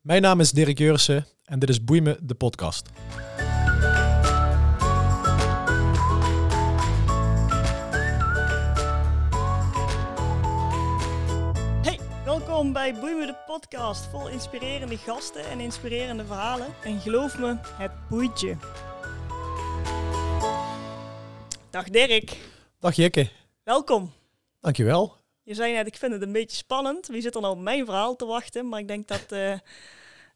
Mijn naam is Dirk Jurissen en dit is Boei me, de podcast. Hey, welkom bij Boei me de podcast. Vol inspirerende gasten en inspirerende verhalen. En geloof me, het boeit je. Dag Dirk, Dag Jikke, welkom. dankjewel. Je zei net, ik vind het een beetje spannend. Wie zit er nou op mijn verhaal te wachten? Maar ik denk dat, eh,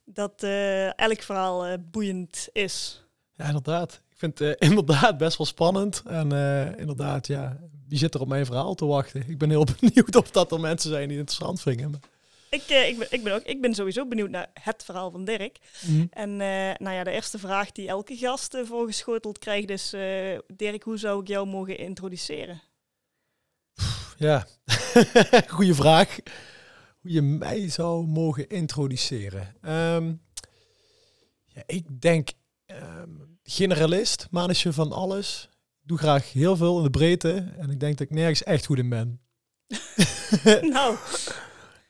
dat eh, elk verhaal eh, boeiend is. Ja, inderdaad. Ik vind het inderdaad best wel spannend. En inderdaad, ja, wie zit er op mijn verhaal te wachten? Ik ben heel benieuwd of dat er mensen zijn die het interessant vinden. Maar- Ik, ik, ben, ik, ben ook, ik ben sowieso benieuwd naar het verhaal van Dirk. Mhm. En nou ja, de eerste vraag die elke gast voorgeschoteld krijgt is... Dirk, hoe zou ik jou mogen introduceren? Ja, goede vraag. Hoe je mij zou mogen introduceren. Ehm, ja, ik denk ehm, generalist, manager van alles. Ik doe graag heel veel in de breedte. En ik denk dat ik nergens echt goed in ben. nou,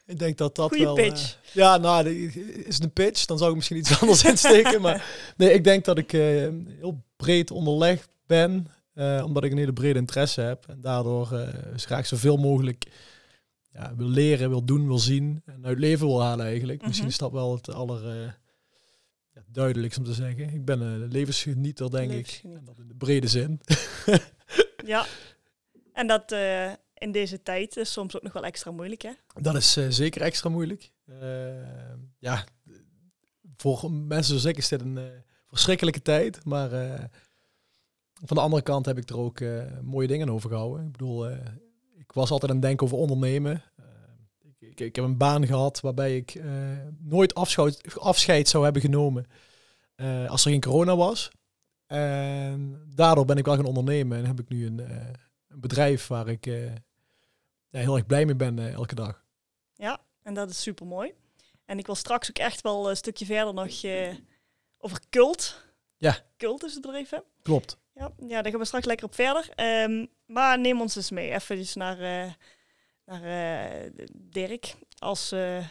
Ik denk dat dat Goeie wel... pitch. eh, ja, nou, is het een pitch? Dan zou ik misschien iets anders insteken. Maar nee, ik denk dat ik eh, heel breed onderlegd ben. Eh, omdat ik een hele brede interesse heb. En daardoor dus graag zoveel mogelijk ja, wil leren, wil doen, wil zien. En uit leven wil halen eigenlijk. Misschien Mhm. is dat wel het aller... eh, ja, duidelijkst om te zeggen. Ik ben een levensgenieter, denk ik. En dat in de brede zin. ja. En dat in deze tijd is soms ook nog wel extra moeilijk, hè? Dat is zeker extra moeilijk. Ja, voor mensen zoals ik is dit een verschrikkelijke tijd. Maar van de andere kant heb ik er ook eh, mooie dingen over gehouden. Ik bedoel, eh, ik was altijd aan het denken over ondernemen. Eh, ik, ik, ik heb een baan gehad waarbij ik nooit afscheid, afscheid zou hebben genomen als er geen corona was. En daardoor ben ik wel gaan ondernemen en heb ik nu een, een bedrijf waar ik ja, heel erg blij mee ben elke dag. Ja, en dat is super mooi. En ik wil straks ook echt wel een stukje verder nog over cult. Ja. Cult is het bedrijf, hè? Klopt. Ja, ja, daar gaan we straks lekker op verder. Ehm, maar neem ons eens mee, even naar, eh, naar eh, Dirk. Als, eh,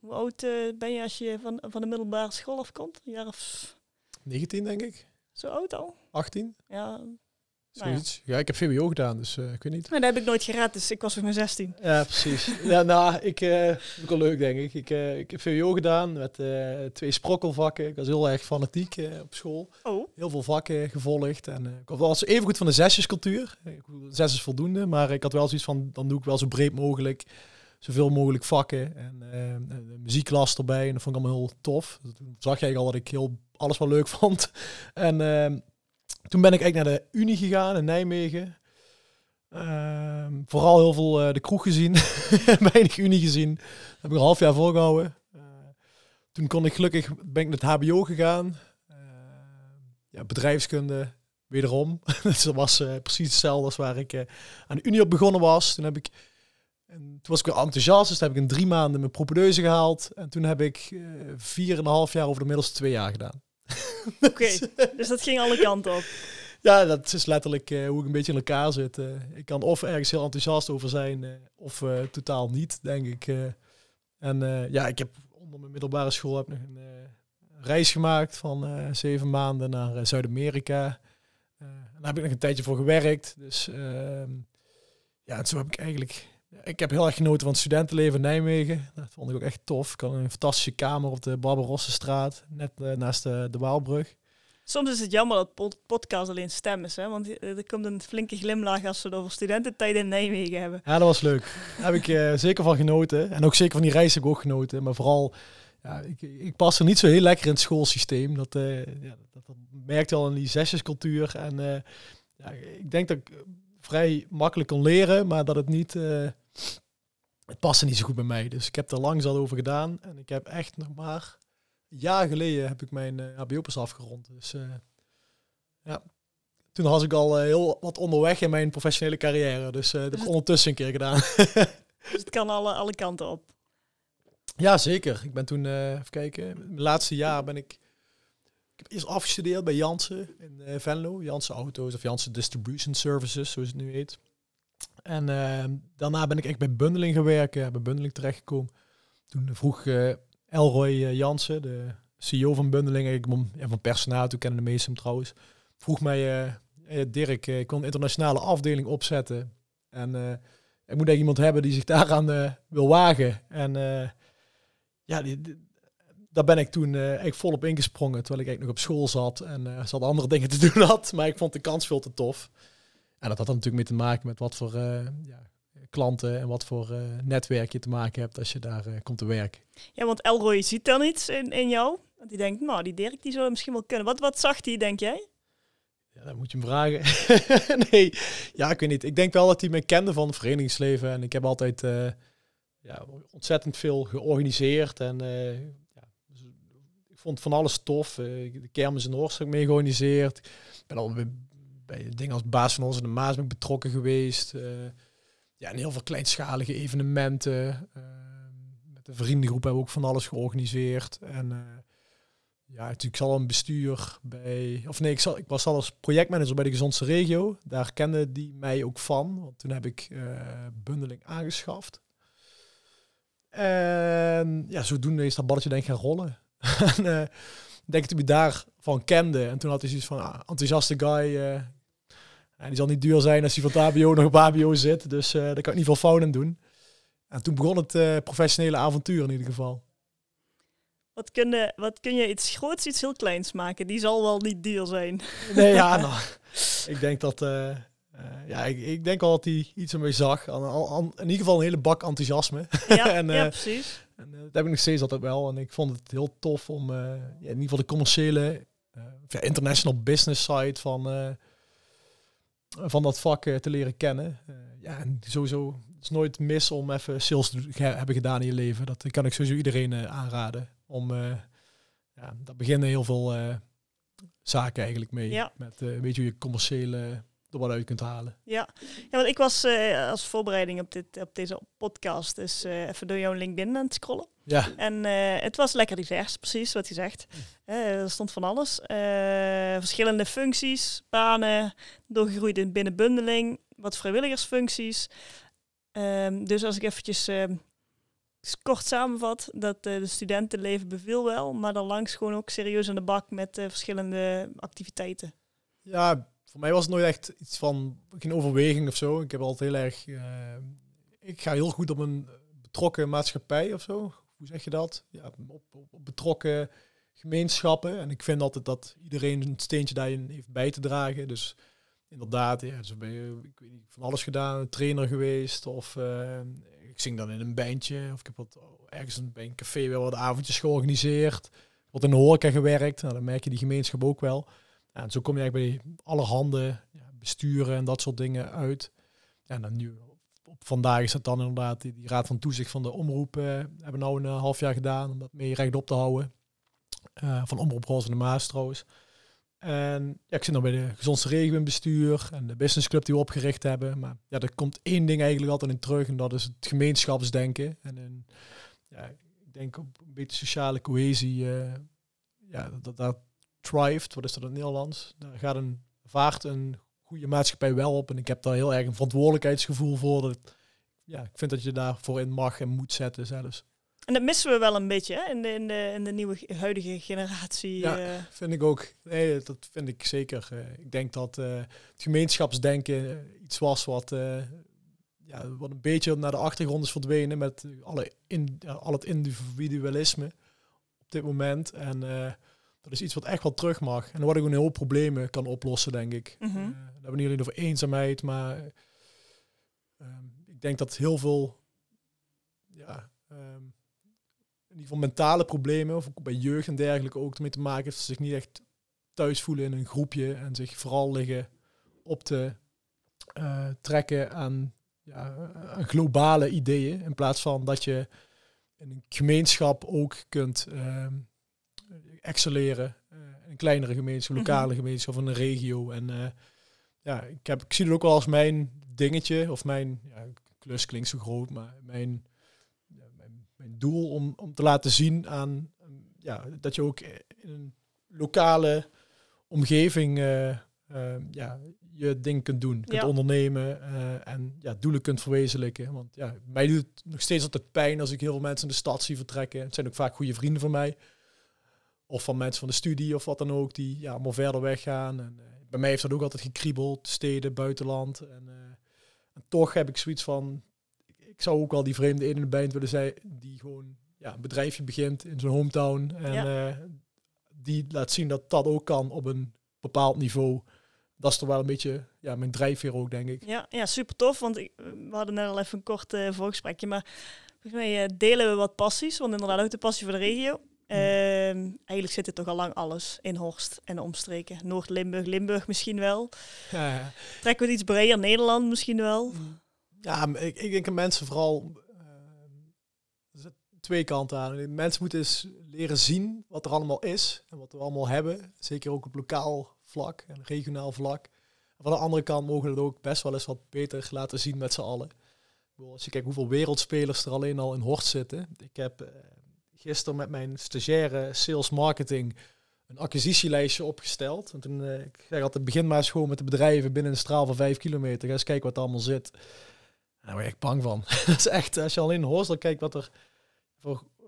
hoe oud ben je als je van, van de middelbare school afkomt? Een jaar of 19 denk ik. zo oud al? 18. Ja, Zoiets. ja. ik heb VWO gedaan, dus eh, ik weet niet. maar dat heb ik nooit gered, dus ik was nog maar 16. Ja, precies. ja, nou, ik uh, ook wel leuk denk ik. Ik, eh, ik heb VWO gedaan met twee sprokkelvakken. Ik was heel erg fanatiek op school. Oh, Heel veel vakken gevolgd. En ik was even goed van de zesjescultuur. Zes is voldoende, maar ik had wel zoiets van, dan doe ik wel zo breed mogelijk. Zoveel mogelijk vakken en muziekklas erbij. En dat vond ik allemaal heel tof. Toen zag jij al dat ik heel alles wel leuk vond. En eh, toen ben ik eigenlijk naar de Unie gegaan in Nijmegen. Ehm, vooral heel veel eh, de kroeg gezien. Weinig Unie gezien. Dat heb ik een half jaar volgehouden. Eh, toen kon ik gelukkig, ben ik naar het HBO gegaan. Eh, ja, bedrijfskunde, wederom. dus dat was precies hetzelfde als waar ik aan de Unie op begonnen was. Toen heb ik, en toen was ik weer enthousiast, dus toen heb ik in drie maanden mijn propedeuse gehaald. En toen heb ik vier en een half jaar over de middels twee jaar gedaan. oké. dus dat ging alle kanten op. Ja, dat is letterlijk eh, hoe ik een beetje in elkaar zit. Eh, ik kan of ergens heel enthousiast over zijn, eh, of totaal niet, denk ik. en ja, ik heb onder mijn middelbare school heb nog een reis gemaakt van zeven maanden naar Zuid-Amerika. Daar heb ik nog een tijdje voor gewerkt. Dus ehm, ja, en zo heb ik eigenlijk... Ik heb heel erg genoten van het studentenleven in Nijmegen. Dat vond ik ook echt tof. Ik had een fantastische kamer op de Barbarossenstraat, net eh, naast de, de Waalbrug. Soms is het jammer dat pod- podcast alleen stem is, hè? want eh, er komt een flinke glimlach als we het over studententijd in Nijmegen hebben. Ja, dat was leuk. Daar heb ik eh, zeker van genoten. En ook zeker van die reis heb ik ook genoten. Maar vooral, ja, ik, ik pas er niet zo heel lekker in het schoolsysteem. Dat, eh ja, dat, dat merkte al in die zesjescultuur. En ja, ik denk dat ik vrij makkelijk kon leren, maar dat het niet... eh, het paste niet zo goed bij mij. Dus ik heb er lang zat over gedaan. En ik heb echt nog maar... Een jaar geleden heb ik mijn eh HBO pas afgerond. Dus eh, ja, toen was ik al eh, heel wat onderweg in mijn professionele carrière. Dus eh dat heb ik het- ondertussen een keer gedaan. Dus het kan alle, alle kanten op. Ja, zeker. Ik ben toen, eh, even kijken, mijn laatste jaar ben ik, ik heb eerst afgestudeerd bij Jansen in eh, Venlo. Jansen Auto's of Jansen Distribution Services, zoals het nu heet. En eh, daarna ben ik echt bij Bundeling gaan werken, bij Bundeling terechtgekomen. Toen vroeg eh, Elroy eh, Jansen, de CEO van Bundeling, ik van Personaal, toen kennen de meesten hem trouwens, vroeg mij, uh, Dirk, ik kon een internationale afdeling opzetten. En ik moet eigenlijk iemand hebben die zich daaraan wil wagen. En ja, die, daar ben ik toen uh, eigenlijk volop ingesprongen, terwijl ik eigenlijk nog op school zat en uh, zat andere dingen te doen had. Maar ik vond de kans veel te tof. En dat had natuurlijk mee te maken met wat voor ja, klanten en wat voor uh, netwerk je te maken hebt als je daar uh, komt te werken. Ja, want Elroy ziet dan iets in, in jou. Want die denkt, nou, die Dirk die zou misschien wel kunnen. Wat, wat zag hij, denk jij? Ja, dan moet je hem vragen. nee, ja, ik weet niet. Ik denk wel dat hij me kende van het verenigingsleven. En ik heb altijd uh, ja, ontzettend veel georganiseerd. En ja, dus ik vond van alles tof. de kermis in Oorstek mee georganiseerd. Ik ben al bij, dingen als baas van onze de Maas betrokken geweest ja, en heel veel kleinschalige evenementen. Uh, met de vriendengroep hebben we ook van alles georganiseerd. En uh, ja, natuurlijk zal een bestuur bij. Of nee, ik, zal, ik was al als projectmanager bij de gezondste regio. Daar kende die mij ook van. Want toen heb ik bundeling aangeschaft. En ja, zodoende is dat balletje denk ik gaan rollen. en denk dat hij daarvan kende. En toen had hij zoiets van, ah, enthousiaste guy, en die zal niet duur zijn als hij van het HBO nog op HBO zit. Dus uh, daar kan ik niet veel fout in doen. En toen begon het uh, professionele avontuur in ieder geval. Wat kun, je, wat kun je iets groots, iets heel kleins maken? Die zal wel niet duur zijn. Nee, ja, nou, ik denk dat... Uh, ja, ik, ik, denk al dat hij iets ermee zag. Aan, aan, in ieder geval een hele bak enthousiasme. Ja, en, ja precies. En, dat heb ik nog steeds altijd wel. En ik vond het heel tof om ja, in ieder geval de commerciële, international business side van van dat vak eh, te leren kennen. Eh, ja, en sowieso het is nooit mis om even sales te hebben gedaan in je leven. Dat kan ik sowieso iedereen eh, aanraden. Om, ja, daar beginnen heel veel zaken eigenlijk mee. Ja. Met weet je je commerciële er wat uit kunt halen. Ja, ja want ik was als voorbereiding op, dit, op deze podcast dus even door jouw LinkedIn aan het scrollen. Ja. En het was lekker divers, precies wat je zegt. er stond van alles. verschillende functies, banen, doorgegroeid in binnenbundeling, wat vrijwilligersfuncties. Um, dus als ik eventjes uh, kort samenvat, dat uh, de studentenleven beviel wel, maar dan langs gewoon ook serieus aan de bak met uh, verschillende activiteiten. Ja, voor mij was het nooit echt iets van geen overweging of zo. Ik heb altijd heel erg, ik ga heel goed op een betrokken maatschappij of zo. Hoe zeg je dat? Ja, op, op, betrokken gemeenschappen. En ik vind altijd dat iedereen een steentje daarin heeft bij te dragen. Dus inderdaad, ja, dus ben je, ik weet niet, van alles gedaan, trainer geweest of uh, ik zing dan in een bandje of ik heb wat ergens bij een café wel wat avondjes georganiseerd, wat in de horeca gewerkt. Nou, dan merk je die gemeenschap ook wel. En zo kom je eigenlijk bij allerhande ja, besturen en dat soort dingen uit. En dan nu op vandaag is het dan inderdaad die, raad van toezicht van de omroep uh, hebben we nou een uh, half jaar gedaan om dat mee rechtop te houden. Uh, van Omroep Roze en de Maas trouwens. En ja, ik zit nog bij de gezondste regio in bestuur en de businessclub die we opgericht hebben. Maar ja, er komt één ding eigenlijk altijd in terug en dat is het gemeenschapsdenken. En een, ja, ik denk op een beetje sociale cohesie, uh, ja, dat dat thrived. Wat is dat in het Nederlands? Daar gaat een, vaart een goede maatschappij wel op. En ik heb daar heel erg een verantwoordelijkheidsgevoel voor. Dat, ja, ik vind dat je daarvoor in mag en moet zetten zelfs. En dat missen we wel een beetje hè? In, de, in, de, in de nieuwe huidige generatie. Ja, uh... vind ik ook. Nee, dat vind ik zeker. Uh, ik denk dat uh, het gemeenschapsdenken iets was wat, ja, wat een beetje naar de achtergrond is verdwenen met alle in, al het individualisme op dit moment. En dat is iets wat echt wel terug mag. En wat ik een heel problemen kan oplossen, denk ik. Mm -hmm. we hebben niet alleen over eenzaamheid, maar ehm, ik denk dat heel veel ja, um, in ieder geval mentale problemen, of ook bij jeugd en dergelijke ook ermee te maken heeft, ze zich niet echt thuis voelen in een groepje en zich vooral liggen op te uh, trekken aan, ja, aan globale ideeën, in plaats van dat je in een gemeenschap ook kunt uh, excelleren, uh, een kleinere gemeenschap, lokale mm -hmm. gemeenschap of een regio. En uh, ja, ik, heb, ik zie het ook wel als mijn dingetje, of mijn ja, klus klinkt zo groot, maar mijn mijn doel om, om te laten zien aan ja, dat je ook in een lokale omgeving uh, uh, ja, je ding kunt doen. Kunt Ja. ondernemen eh, en ja, doelen kunt verwezenlijken. Want ja, mij doet het nog steeds altijd pijn als ik heel veel mensen in de stad zie vertrekken. Het zijn ook vaak goede vrienden van mij. Of van mensen van de studie of wat dan ook, die ja, allemaal verder weggaan. En, eh, bij mij heeft dat ook altijd gekriebeld, steden, buitenland. En, eh, en toch heb ik zoiets van, ik zou ook wel die vreemde een in de band willen zijn, die gewoon ja, een bedrijfje begint in zijn hometown. En Ja. eh, die laat zien dat dat ook kan op een bepaald niveau. Dat is toch wel een beetje ja, mijn drijfveer ook, denk ik. Ja, ja super tof. Want ik, we hadden net al even een kort voorgesprekje. Maar volgens mij delen we wat passies. Want inderdaad ook de passie voor de regio. Ehm, eigenlijk zit er toch al lang alles in Horst en de omstreken. Noord-Limburg, Limburg misschien wel. Ja, ja. Trekken we het iets breder, Nederland misschien wel. Ja, maar ik, ik denk dat mensen vooral eh, er twee kanten aan. Mensen moeten eens leren zien wat er allemaal is en wat we allemaal hebben. Zeker ook op lokaal vlak en regionaal vlak. En van de andere kant mogen we het ook best wel eens wat beter laten zien met z'n allen. Ik bedoel, Als je kijkt hoeveel wereldspelers er alleen al in Horst zitten. Ik heb eh, gisteren met mijn stagiaire sales marketing een acquisitielijstje opgesteld. En toen, eh, ik zeg altijd, begin maar eens gewoon met de bedrijven binnen een straal van vijf kilometer. Ga eens kijken wat er allemaal zit. Daar word je echt bang van. dat is echt, als je alleen in Horst kijkt wat er voor eh,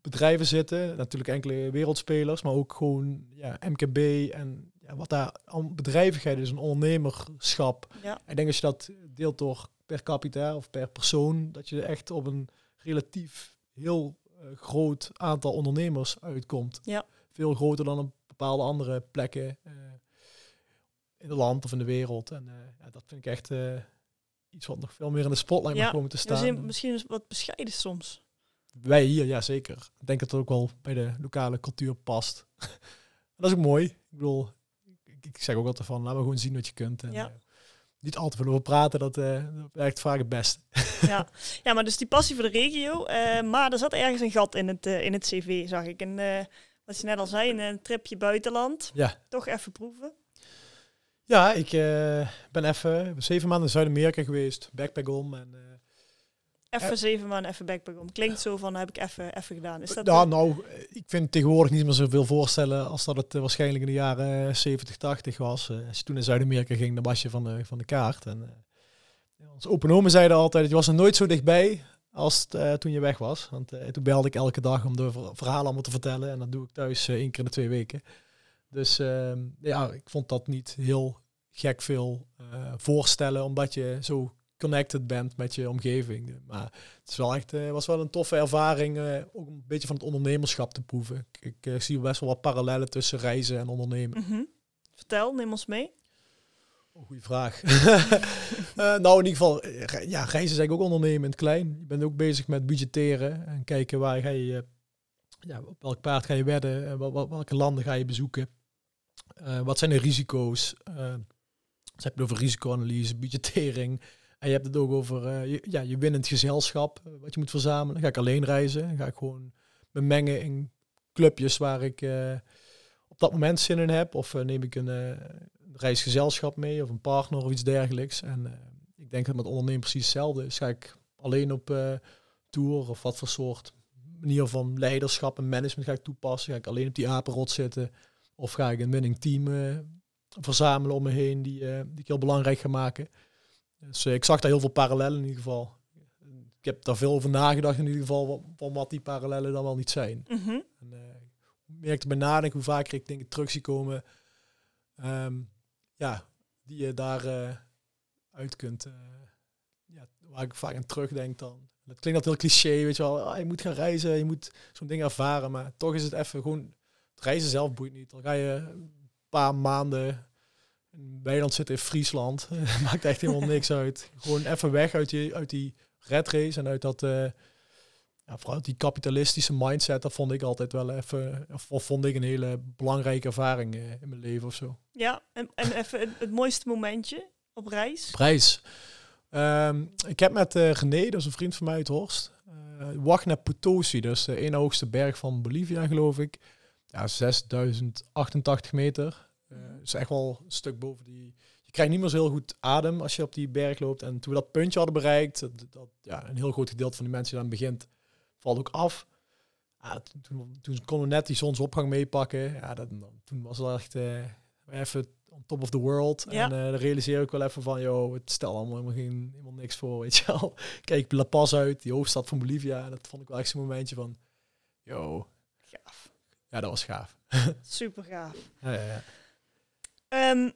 bedrijven zitten. Natuurlijk enkele wereldspelers, maar ook gewoon ja, MKB en ja, wat daar aan bedrijvigheid is, een ondernemerschap. Ja, Ik denk als je dat deelt door per capita of per persoon, dat je echt op een relatief heel groot aantal ondernemers uitkomt. Ja. Veel groter dan op bepaalde andere plekken eh, in het land of in de wereld. En eh, ja, dat vind ik echt eh, iets wat nog veel meer in de spotlight Ja, mag komen te we staan. zijn misschien is wat bescheiden soms. Wij hier, ja zeker. Ik denk dat het ook wel bij de lokale cultuur past. dat is ook mooi. Ik bedoel, ik, ik zeg ook altijd van, laat maar gewoon zien wat je kunt. En, Ja. Niet al te veel over praten, dat, dat werkt vaak het best. ja. ja, maar dus die passie voor de regio. eh, maar er zat ergens een gat in het, eh, in het cv, zag ik. En wat je net al zei, een, tripje buitenland. Ja. Toch even proeven. Ja, ik ben even zeven maanden in Zuid-Amerika geweest, backpack om. En, Even Ja. zeven maanden even backpack om. Klinkt zo van, heb ik even, even gedaan. Is dat ja, eh, nou, eh, ik vind tegenwoordig niet meer zoveel voorstellen als dat het eh, waarschijnlijk in de jaren eh, 70, 80 was. Eh, als je toen in Zuid-Amerika ging, dan was je van de, van de kaart. En, eh, onze openomen zeiden altijd, je was er nooit zo dichtbij als eh, toen je weg was. Want eh, toen belde ik elke dag om de ver- verhalen allemaal te vertellen. En dat doe ik thuis eh, één keer in de twee weken. Dus ehm, ja, ik vond dat niet heel gek veel eh, voorstellen, omdat je zo connected bent met je omgeving. Maar het is wel echt, eh, was wel een toffe ervaring, eh, ook een beetje van het ondernemerschap te proeven. Ik, ik eh, zie best wel wat parallellen tussen reizen en ondernemen. mhm. Vertel, neem ons mee. Oh, goeie vraag. Nou, in ieder geval, ja, reizen is eigenlijk ook ondernemen in het klein. Je bent ook bezig met budgetteren en kijken waar ga je, ja, op welk paard ga je wedden, en wel- wel- welke landen ga je bezoeken. Wat zijn de risico's? Heb je het over risicoanalyse, budgettering. En je hebt het ook over eh, je, ja, je winnend gezelschap, eh, wat je moet verzamelen. Ga ik alleen reizen? Ga ik gewoon me mengen in clubjes waar ik eh, op dat moment zin in heb? Of neem ik een, reisgezelschap mee of een partner of iets dergelijks? En ik denk dat met ondernemen precies hetzelfde is. Ga ik alleen op tour of wat voor soort manier van leiderschap en management ga ik toepassen? Ga ik alleen op die apenrot zitten? Of ga ik een winning team verzamelen om me heen die, die ik heel belangrijk ga maken? Dus eh, ik zag daar heel veel parallellen in ieder geval. Ik heb daar veel over nagedacht in ieder geval, van, wat die parallellen dan wel niet zijn. Mhm. En, eh, ik merkte bij nadenken hoe vaker ik dingen terug zie komen, ehm, ja, die je daar eh, uit kunt, ja, waar ik vaak aan terugdenk dan. Dat klinkt altijd heel cliché, weet je wel, ah, je moet gaan reizen, je moet zo'n ding ervaren, maar toch is het even gewoon, het reizen zelf boeit niet. Dan ga je een paar maanden in weiland zitten in Friesland, maakt echt helemaal niks uit. Gewoon even weg uit die, uit die red race en uit dat... eh, ja, vooral die kapitalistische mindset, dat vond ik altijd wel even, of vond ik een hele belangrijke ervaring eh, in mijn leven of zo. Ja, en, en even het, het mooiste momentje op reis. Prijs. Ehm, ik heb met eh René, dat is een vriend van mij uit Horst, eh Wagner Potosi, dat is de ene hoogste berg van Bolivia, geloof ik. Ja, 6088 meter. Eh is echt wel een stuk boven die. Je krijgt niet meer zo heel goed adem als je op die berg loopt. En toen we dat puntje hadden bereikt, dat, dat, ja, een heel groot gedeelte van die mensen die dan begint, valt ook af. Ja, toen, toen, konden we net die zonsopgang meepakken. Ja, dat, toen was het echt eh, even on top of the world. Ja. En eh dan realiseer ik wel even van, joh, het stel allemaal helemaal, geen, helemaal niks voor, weet je wel. Kijk La Paz uit, die hoofdstad van Bolivia. En dat vond ik wel echt zo'n momentje van, yo, Gaaf. ja, dat was gaaf. Super gaaf. Ja, ja, ja. Ehm,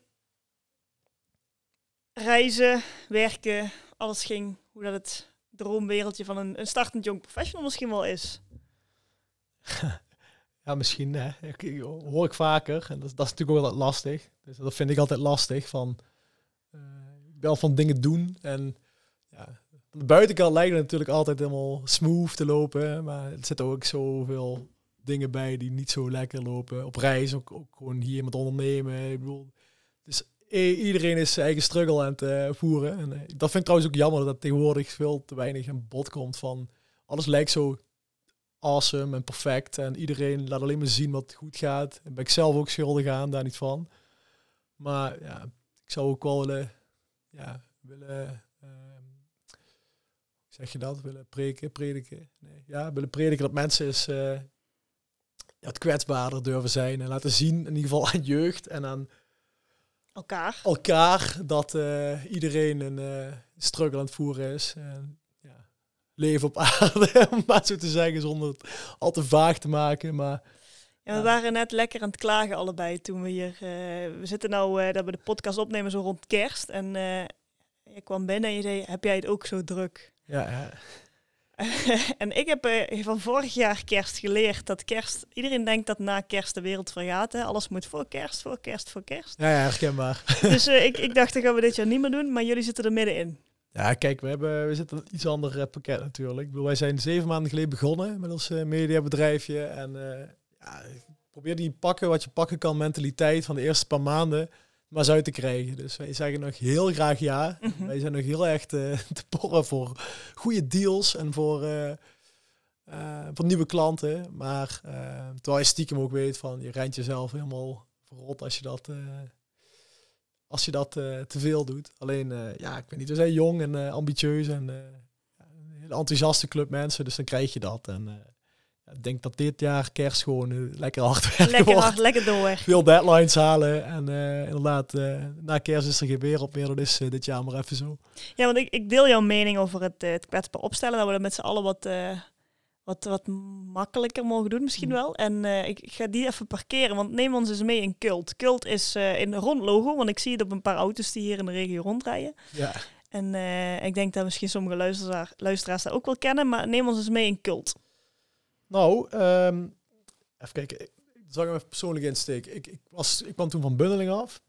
reizen, werken, alles ging hoe dat het droomwereldje van een, een startend jong professional misschien wel is. Ja, misschien. Hè. Ik, hoor ik vaker. En dat, dat is natuurlijk ook altijd lastig. Dus dat vind ik altijd lastig. Van, eh, wel van dingen doen. En ja, de buitenkant lijkt het natuurlijk altijd helemaal smooth te lopen. Maar er zitten ook zoveel dingen bij die niet zo lekker lopen. Op reis, ook, gewoon hier met ondernemen. Ik bedoel, dus i- iedereen is zijn eigen struggle aan het eh, voeren. En eh, dat vind ik trouwens ook jammer dat tegenwoordig veel te weinig aan bod komt van... Alles lijkt zo awesome en perfect. En iedereen laat alleen maar zien wat goed gaat. En ben ik zelf ook schuldig aan, daar niet van. Maar ja, ik zou ook wel willen, ja, willen, ehm, zeg je dat? Willen preken, prediken. Nee, ja, willen prediken dat mensen eh, wat kwetsbaarder durven zijn. En laten zien, in ieder geval aan jeugd en aan Elkaar. elkaar, dat eh, iedereen een eh, struggle aan het voeren is. En, ja, leven op aarde, om maar zo te zeggen, zonder het al te vaag te maken. Maar Ja, we waren net lekker aan het klagen allebei toen we hier... eh, we zitten nou eh, dat we de podcast opnemen zo rond kerst. En eh je kwam binnen en je zei, heb jij het ook zo druk? ja, ja, en ik heb eh, van vorig jaar kerst geleerd dat kerst... Iedereen denkt dat na kerst de wereld vergaat. Hè? Alles moet voor kerst, voor kerst, voor kerst. ja, ja, herkenbaar. dus eh, ik, ik dacht, dat gaan we dit jaar niet meer doen. Maar jullie zitten er middenin. Ja, kijk, we, hebben, we zitten in een iets ander eh, pakket natuurlijk. Ik bedoel, wij zijn zeven maanden geleden begonnen met ons mediabedrijfje. En ja, probeer die pakken wat je pakken kan mentaliteit van de eerste paar maanden maar uit te krijgen. Dus wij zeggen nog heel graag ja. Mhm. Wij zijn nog heel erg te, te porren voor goede deals en voor, eh, voor nieuwe klanten. Maar eh, terwijl je stiekem ook weet van je rent jezelf helemaal verrot als je dat, als je dat te veel doet. Alleen, ja, ik weet niet, we zijn jong en ambitieus en een hele enthousiaste club mensen, dus dan krijg je dat. En ik denk dat dit jaar kerst gewoon eh, lekker hard werken Lekker wordt. hard, lekker door. Veel deadlines halen en eh, inderdaad, eh, na kerst is er geen wereld meer. Dat is dit jaar maar even zo. Ja, want ik, ik deel jouw mening over het, het kwetsbaar opstellen. Dat we dat met z'n allen wat, wat, wat makkelijker mogen doen misschien Mm. wel. En ik, ik ga die even parkeren, want neem ons eens mee in Cult. Cult is in rond logo, want ik zie het op een paar auto's die hier in de regio rondrijden. Ja. En ik denk dat misschien sommige luisteraars, luisteraars dat ook wel kennen, maar neem ons eens mee in Cult. Nou, ehm, even kijken. Ik zal ik hem even persoonlijk insteken. Ik, ik, was, ik kwam toen van Bundeling af.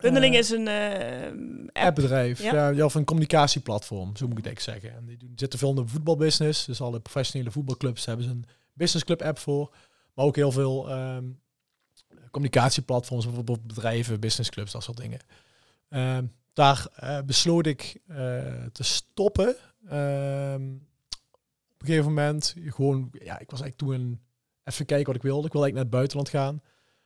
Bundeling Eh, is een eh, app. appbedrijf. Ja. Ja. Of een communicatieplatform, zo moet ik het zeggen. En die doen, zitten veel in de voetbalbusiness. Dus alle professionele voetbalclubs hebben ze een businessclub app voor. Maar ook heel veel ehm, communicatieplatforms, bijvoorbeeld bedrijven, businessclubs, dat soort dingen. Ehm, daar eh, besloot ik te stoppen. Op een gegeven moment, gewoon, ja, ik was eigenlijk toen even kijken wat ik wilde. Ik wilde eigenlijk naar het buitenland gaan.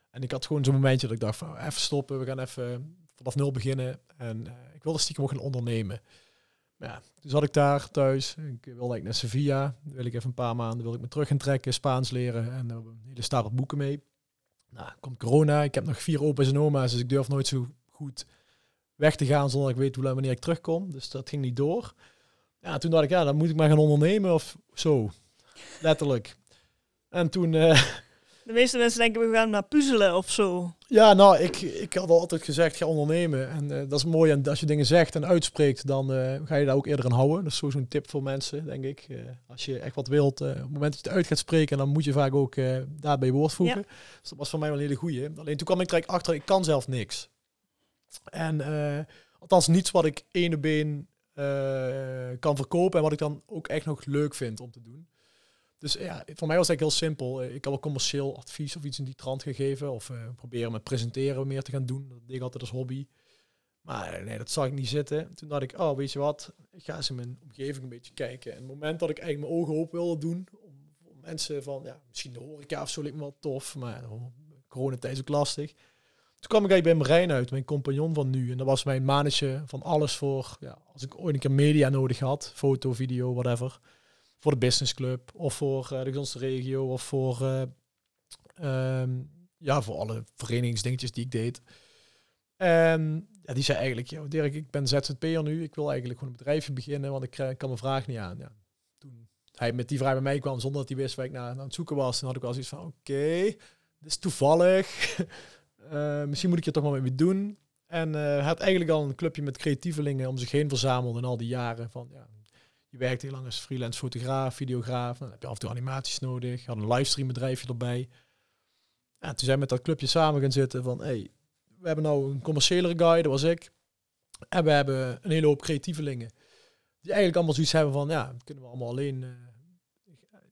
En ik had gewoon zo'n momentje dat ik dacht van, even stoppen, we gaan even vanaf nul beginnen. En eh, ik wilde stiekem ook gaan ondernemen. Maar ja, toen zat ik daar thuis. Ik wilde eigenlijk naar Sevilla. Dan wil ik even een paar maanden wil ik me terug gaan trekken, Spaans leren. En we een hele stapel boeken mee. Nou, komt corona. Ik heb nog vier opa's en oma's, dus ik durf nooit zo goed weg te gaan zonder dat ik weet hoe lang wanneer ik terugkom. Dus dat ging niet door. Ja, toen dacht ik, ja, dan moet ik maar gaan ondernemen of zo. Letterlijk. En toen, eh, De meeste mensen denken, we gaan maar puzzelen of zo. ja, nou, ik, ik had altijd gezegd, ga ondernemen. En eh, dat is mooi. En als je dingen zegt en uitspreekt, dan eh, ga je daar ook eerder aan houden. Dat is zo- zo'n tip voor mensen, denk ik. Als je echt wat wilt, op het moment dat je het uit gaat spreken, dan moet je vaak ook daarbij woord voegen. Dus dat was voor mij wel een hele goeie. Alleen toen kwam ik eigenlijk achter, ik kan zelf niks. En althans niets wat ik ene been kan verkopen en wat ik dan ook echt nog leuk vind om te doen. Dus ja, voor mij was het eigenlijk heel simpel. Eh, Ik had wel commercieel advies of iets in die trant gegeven. Of eh, proberen met presenteren meer te gaan doen. Dat deed ik altijd als hobby. Maar eh, nee, dat zag ik niet zitten. Toen dacht ik, oh, weet je wat? Ik ga eens in mijn omgeving een beetje kijken. En het moment dat ik eigenlijk mijn ogen open wilde doen... om, mensen van, ja, misschien de horeca of zo lijkt me wel tof. Maar ja, coronatijd is ook lastig. Toen kwam ik eigenlijk bij Marijn uit, mijn compagnon van nu. En dat was mijn mannetje van alles voor... Ja, als ik ooit een keer media nodig had. Foto, video, whatever voor de businessclub of voor eh, de gezondste regio of voor, eh, ehm, ja, voor alle verenigingsdingetjes die ik deed. En ja, die zei eigenlijk, joh, Dirk, ik ben ZZP'er nu. Ik wil eigenlijk gewoon een bedrijfje beginnen, want ik, kan mijn vraag niet aan. Ja, toen hij met die vraag bij mij kwam, zonder dat hij wist waar ik naar, aan het zoeken was, dan had ik wel zoiets van, oké, dit is toevallig. Uh, misschien moet ik je toch maar mee doen. En uh, had eigenlijk al een clubje met creatievelingen om zich heen verzameld in al die jaren. Van, ja, je werkt heel lang als freelance fotograaf, videograaf. Dan heb je af en toe animaties nodig. Had een livestream bedrijfje erbij. En toen zijn we met dat clubje samen gaan zitten van... Hey, we hebben nou een commerciële guy, dat was ik. En we hebben een hele hoop creatievelingen. Die eigenlijk allemaal zoiets hebben van... Ja, kunnen we allemaal alleen uh,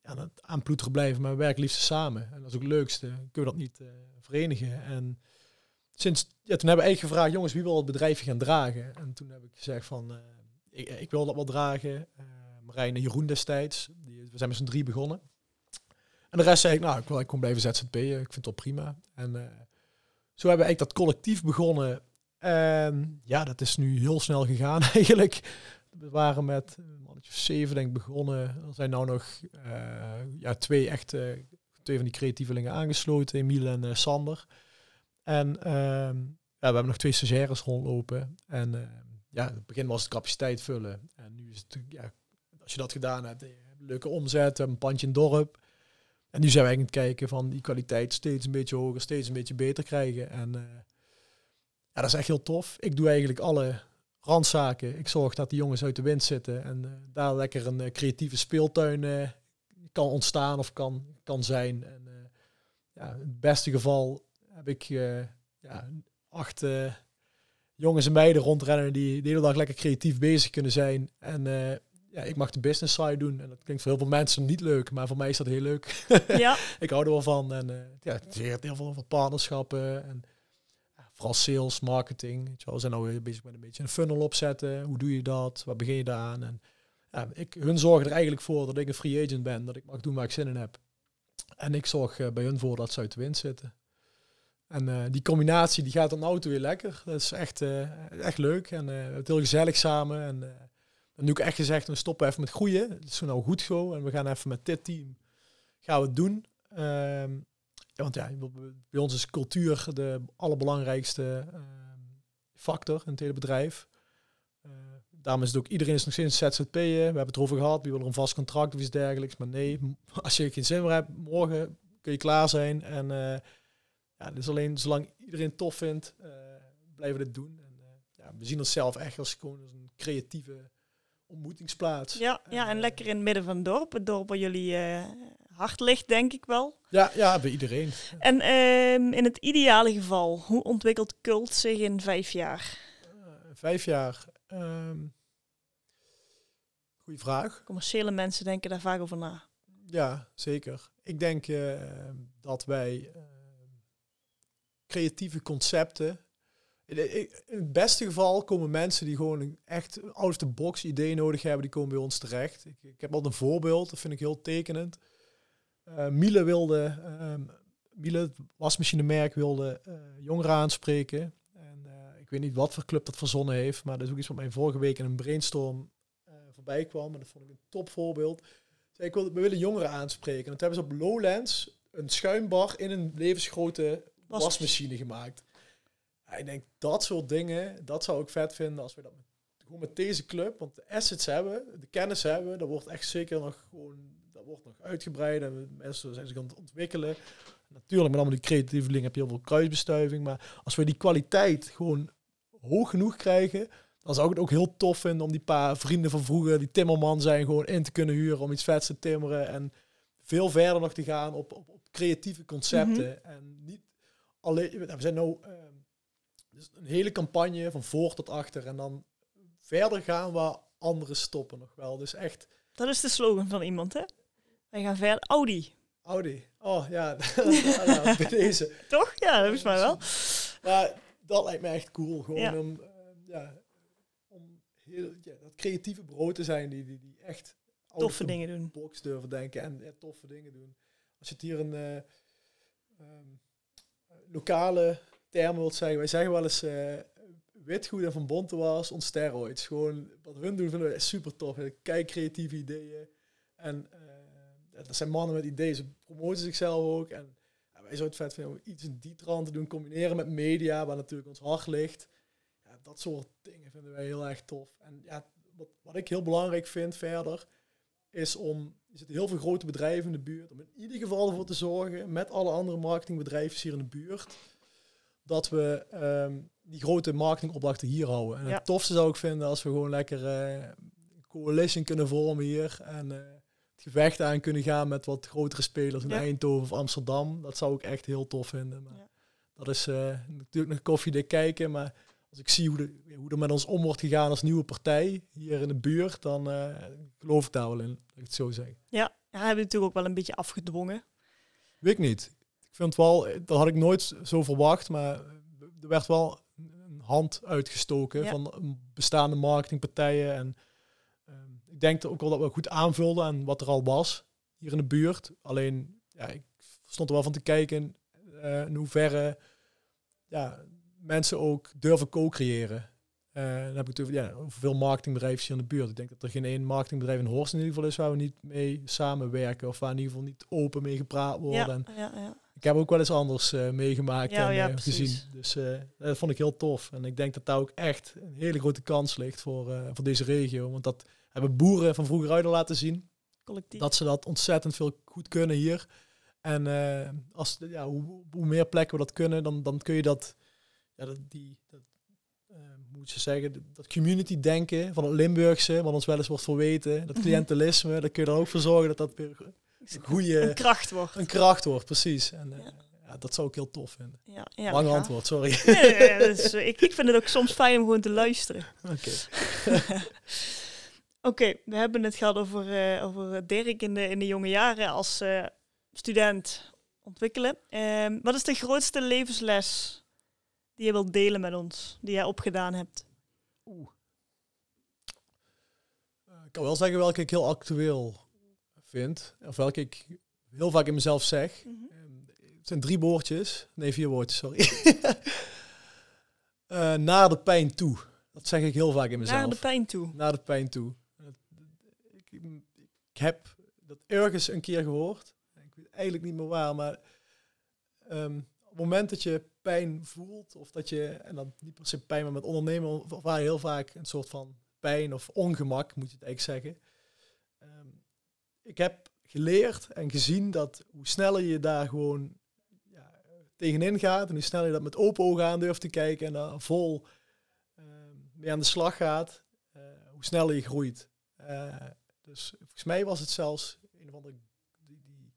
aan het aanploeteren blijven. Maar we werken liefst samen. En dat is ook het leukste. Kunnen we dat niet uh, verenigen? En sinds, ja, toen hebben we eigenlijk gevraagd, jongens, wie wil het bedrijfje gaan dragen? En toen heb ik gezegd van, uh, ik, ik, wil dat wel dragen. Uh, Marijn en Jeroen destijds, die, we zijn met z'n drie begonnen. En de rest zei ik, nou, ik wil ik kom blijven ZZP'en, ik vind het wel prima. En zo hebben we eigenlijk dat collectief begonnen. En ja, dat is nu heel snel gegaan eigenlijk. We waren met of zeven denk ik begonnen. Er zijn nou nog ja, twee echte, twee van die creatievelingen aangesloten, Emiel en Sander. En ehm, ja, we hebben nog twee stagiaires rondlopen. En ehm, ja, in het begin was het capaciteit vullen. En nu is het ja, als je dat gedaan hebt, een leuke omzet, een pandje in dorp. En nu zijn we eigenlijk aan het kijken van die kwaliteit steeds een beetje hoger, steeds een beetje beter krijgen. En ja, dat is echt heel tof. Ik doe eigenlijk alle randzaken. Ik zorg dat die jongens uit de wind zitten en uh, daar lekker een uh, creatieve speeltuin kan ontstaan of kan, kan zijn. En ja, in het beste geval heb ik ja, acht jongens en meiden rondrennen die de hele dag lekker creatief bezig kunnen zijn. En ja, ik mag de business side doen. En dat klinkt voor heel veel mensen niet leuk, maar voor mij is dat heel leuk. Ja. ik hou er wel van. En ja, het leert heel veel over partnerschappen. En vooral sales, marketing. Weet je wel. We zijn nou bezig met een beetje een funnel opzetten. Hoe doe je dat? Waar begin je aan? En ik, hun zorgen er eigenlijk voor dat ik een free agent ben. Dat ik mag doen waar ik zin in heb. En ik zorg bij hun voor dat ze uit de wind zitten. En uh, die combinatie die gaat dan auto weer lekker. Dat is echt, uh, echt leuk en uh, het heel gezellig samen. En doe ik echt gezegd, we stoppen even met groeien. Het is nou goed zo en we gaan even met dit team gaan we het doen. Ehm, want ja, bij ons is cultuur de allerbelangrijkste ehm, factor in het hele bedrijf. daarom is het ook, iedereen is nog steeds ZZP'en. We hebben het erover gehad, wie wil er een vast contract of iets dergelijks. Maar nee, als je geen zin meer hebt, morgen kun je klaar zijn en ja, dus alleen zolang iedereen tof vindt, uh, blijven we dit doen. En, uh, ja, we zien onszelf echt als gewoon als een creatieve ontmoetingsplaats. Ja, ja en lekker in het midden van het dorp. Het dorp waar jullie uh, hart ligt, denk ik wel. Ja, ja bij iedereen. En uh, in het ideale geval, hoe ontwikkelt cult zich in vijf jaar? vijf jaar? Um, goeie vraag. Commerciële mensen denken daar vaak over na. Ja, zeker. Ik denk dat wij creatieve concepten. In het beste geval komen mensen die gewoon een echt out of the box idee nodig hebben, die komen bij ons terecht. Ik, ik heb al een voorbeeld, dat vind ik heel tekenend. Uh, Miele wilde, um, Miele, het wasmachinemerk, wilde uh, jongeren aanspreken. En uh, ik weet niet wat voor club dat verzonnen heeft, maar dat is ook iets wat mij vorige week in een brainstorm voorbij kwam. En dat vond ik een top voorbeeld. Zei, ik wil, we willen jongeren aanspreken. En toen hebben ze op Lowlands een schuimbar in een levensgrote wasmachine gemaakt. Ja, ik denk dat soort dingen, dat zou ik vet vinden als we dat met, gewoon met deze club, want de assets hebben, de kennis hebben, dat wordt echt zeker nog gewoon, dat wordt nog uitgebreid en mensen zijn zich aan het ontwikkelen. Natuurlijk, met allemaal die creatieve dingen heb je heel veel kruisbestuiving, maar als we die kwaliteit gewoon hoog genoeg krijgen, dan zou ik het ook heel tof vinden om die paar vrienden van vroeger, die timmerman zijn, gewoon in te kunnen huren om iets vets te timmeren en veel verder nog te gaan op, op, op creatieve concepten. Mhm. En niet alleen, we zijn nou uh, dus een hele campagne van voor tot achter en dan verder gaan waar anderen stoppen nog wel. Dus echt. Dat is de slogan van iemand, hè? Wij gaan verder. Audi. Audi. Oh ja, bij deze. Toch? Ja, dat is maar wel. Maar dat lijkt me echt cool. Gewoon ja. om, uh, ja, om heel, ja, dat creatieve brood te zijn die, die, die echt toffe dingen doen. Box durven denken en ja, toffe dingen doen. Als je het hier een uh, um, lokale termen wilt zeggen. Wij zeggen wel eens uh, witgoed en van Bonte was on steroids. Gewoon wat hun doen vinden we super tof. Kijk creatieve ideeën. En uh, dat zijn mannen met ideeën. Ze promoten zichzelf ook. En wij zouden het vet vinden om iets in die trant te doen, combineren met media, waar natuurlijk ons hart ligt. Ja, dat soort dingen vinden wij heel erg tof. En ja, wat, wat ik heel belangrijk vind verder, is om, er zitten heel veel grote bedrijven in de buurt, om in ieder geval ervoor te zorgen, met alle andere marketingbedrijven hier in de buurt, dat we ehm, die grote marketingopdrachten hier houden. En Ja. het tofste zou ik vinden als we gewoon lekker eh, een coalition kunnen vormen hier en eh, gevecht aan kunnen gaan met wat grotere spelers in Ja. Eindhoven of Amsterdam. Dat zou ik echt heel tof vinden. Maar Ja. Dat is eh, natuurlijk nog koffiedik kijken, maar als ik zie hoe, de, hoe er met ons om wordt gegaan als nieuwe partij hier in de buurt, dan eh, geloof ik daar wel in, dat ik het zo zeg. Ja, ja hebben we natuurlijk ook wel een beetje afgedwongen. Weet ik niet. Ik vind wel, dat had ik nooit zo verwacht, maar er werd wel een hand uitgestoken Ja. van bestaande marketingpartijen. En ik denk dat ook wel dat we goed aanvulden aan wat er al was hier in de buurt. Alleen, ja, ik stond er wel van te kijken eh, in hoeverre ja, mensen ook durven co-creëren. Eh, dan heb ik het ja, over veel marketingbedrijven hier in de buurt. Ik denk dat er geen één marketingbedrijf in Horst in ieder geval is waar we niet mee samenwerken of waar in ieder geval niet open mee gepraat wordt. En Ja, ja, ja. ik heb ook wel eens anders eh, meegemaakt en gezien. Dus dat vond ik heel tof. En ik denk dat daar ook echt een hele grote kans ligt voor, voor deze regio. Want dat hebben boeren van vroeger uit laten zien. Collectief. Dat ze dat ontzettend veel goed kunnen hier. En eh, als, ja, hoe, hoe meer plekken we dat kunnen, dan, dan kun je dat, ja, dat, die, dat, eh, moet je zeggen, dat community denken van het Limburgse, wat ons wel eens wordt verweten, dat Mhm. cliëntelisme, daar kun je er ook voor zorgen dat dat weer een goede een kracht wordt. een kracht wordt, precies. En eh, Ja. ja. dat zou ik heel tof vinden. Ja, ja, Lang antwoord, sorry. Dat eh, ik, ik vind het ook soms fijn om gewoon te luisteren. Oké. Oké, we hebben het gehad over, eh, over Dirk in de, in de jonge jaren als eh, student ontwikkelen. Ehm, wat is de grootste levensles die je wilt delen met ons, die jij opgedaan hebt? Oeh. Eh, ik kan wel zeggen welke ik heel actueel vind. Of welke ik heel vaak in mezelf zeg. Ehm, Het zijn drie woordjes. Nee, vier woordjes, sorry. Naar de pijn toe. Dat zeg ik heel vaak in mezelf. Naar de pijn toe. naar de pijn toe. Ik, heb dat ergens een keer gehoord. Ik weet eigenlijk niet meer waar, maar ehm, op het moment dat je pijn voelt, of dat je, en dan niet per se pijn, maar met ondernemen je heel vaak een soort van pijn of ongemak, moet je het eigenlijk zeggen. Ehm, ik heb geleerd en gezien dat hoe sneller je daar gewoon ja, tegenin gaat en hoe sneller je dat met open ogen aan durft te kijken en daar vol ehm, mee aan de slag gaat, eh, hoe sneller je groeit. Eh, dus volgens mij was het zelfs een of andere. Die, die,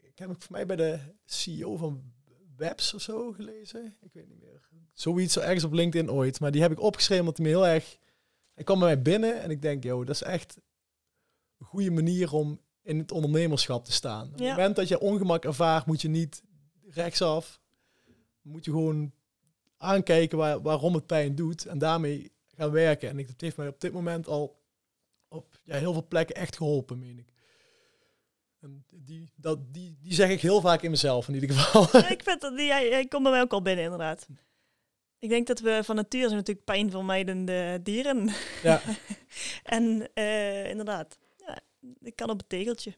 ik heb het voor mij bij de CEO van Webs of zo gelezen. Ik weet niet meer. Zoiets ergens op LinkedIn ooit. Maar die heb ik opgeschreven omdat hij me heel erg. Hij kwam bij mij binnen en ik denk, joh, dat is echt een goede manier om in het ondernemerschap te staan. Op Ja. het moment dat je ongemak ervaart, moet je niet rechtsaf. Moet je gewoon aankijken waar, waarom het pijn doet en daarmee gaan werken. En ik, het heeft mij op dit moment al op ja, heel veel plekken echt geholpen, meen ik. En die, dat, die, die zeg ik heel vaak in mezelf in ieder geval. Ja, ik vind dat die, jij, jij komt bij mij ook al binnen, inderdaad. Ik denk dat we van nature zijn natuurlijk pijnvermijdende dieren. ja. en eh, inderdaad, ja, ik kan op het tegeltje.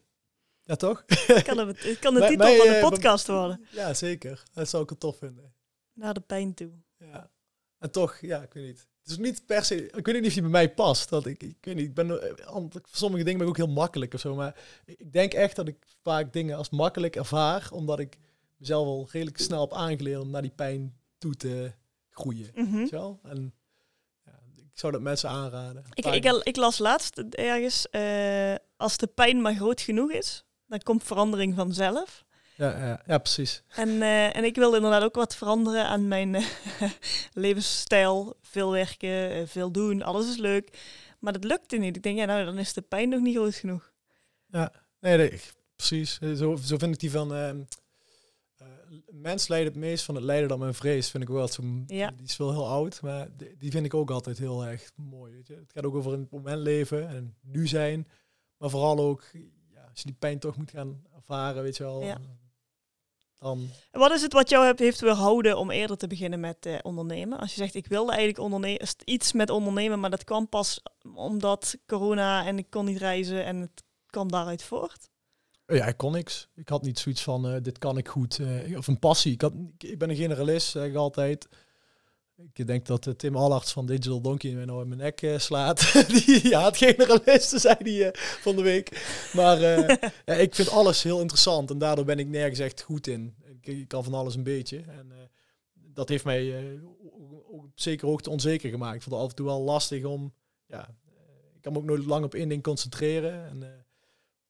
ja, toch? Ik kan, op het, het kan de titel mij, van de eh, podcast worden. Ja, zeker. Dat zou ik wel tof vinden. Naar de pijn toe. Ja. En toch, ja, ik weet niet. Het is niet per se, ik weet niet of die bij mij past. Dat ik, ik weet niet, ik ben, eh, sommige dingen ben ik ook heel makkelijk of zo. Maar ik denk echt dat ik vaak dingen als makkelijk ervaar, omdat ik mezelf al redelijk snel heb aangeleerd om naar die pijn toe te groeien. Weet je wel? En ja, ik zou dat mensen aanraden. Ik, ik, ik las laatst ergens, eh, als de pijn maar groot genoeg is, dan komt verandering vanzelf. Ja, ja, ja, precies. En, eh, en ik wil inderdaad ook wat veranderen aan mijn eh, levensstijl. Veel werken, eh, veel doen, alles is leuk. Maar dat lukte niet. Ik denk, ja, nou, dan is de pijn nog niet groot genoeg. Nee, nee, precies. Zo, zo vind ik die van... eh, mens leidt het meest van het lijden dan mijn vrees. Vind ik wel zo. Ja. Die is wel heel oud, maar die, vind ik ook altijd heel erg mooi. Weet je? Het gaat ook over in het moment leven en nu zijn. Maar vooral ook, ja, als je die pijn toch moet gaan ervaren, weet je wel. Ja. Dan, En wat is het wat jou hebt, heeft weerhouden om eerder te beginnen met eh, ondernemen? Als je zegt, ik wilde eigenlijk iets met ondernemen, maar dat kwam pas omdat corona en ik kon niet reizen en het kwam daaruit voort. Ja, ik kon niks. Ik had niet zoiets van, eh, dit kan ik goed. eh, of een passie. Ik, had, ik ben een generalist, zeg ik altijd. Ik denk dat eh, Tim Allarts van Digital Donkey mij nou in mijn nek eh, slaat. die ja, het generalisten, zei hij eh, van de week. Maar ja, ik vind alles heel interessant. En daardoor ben ik nergens echt goed in. Ik, ik kan van alles een beetje. En dat heeft mij op zekere hoogte onzeker gemaakt. Ik vond het af en toe wel lastig om... Ja, ik kan me ook nooit lang op één ding concentreren. En...